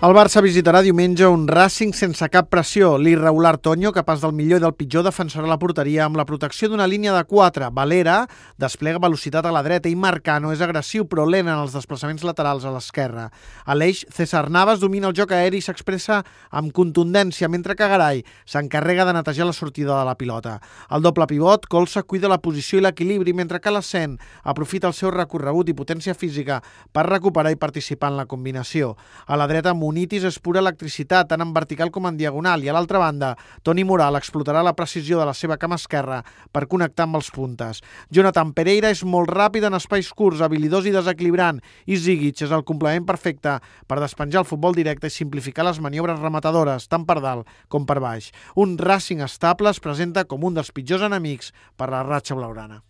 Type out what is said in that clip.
El Barça visitarà diumenge un Racing sense cap pressió. L'irregular Toño, capaç del millor i del pitjor, defensarà la porteria amb la protecció d'una línia de 4. Valera desplega velocitat a la dreta i Marcano és agressiu però lent en els desplaçaments laterals a l'esquerra. A l'eix, César Navas domina el joc aeri i s'expressa amb contundència, mentre que Garay s'encarrega de netejar la sortida de la pilota. El doble pivot, Colsa cuida la posició i l'equilibri, mentre que l'Assent aprofita el seu recorregut i potència física per recuperar i participar en la combinació. A la dreta, Munitis és pura electricitat, tant en vertical com en diagonal, i a l'altra banda, Toni Moral explotarà la precisió de la seva cama esquerra per connectar amb els puntes. Jonathan Pereira és molt ràpid en espais curts, habilidós i desequilibrant, i Zigic és el complement perfecte per despenjar el futbol directe i simplificar les maniobres rematadores, tant per dalt com per baix. Un Racing estable es presenta com un dels pitjors enemics per la ratxa blaurana.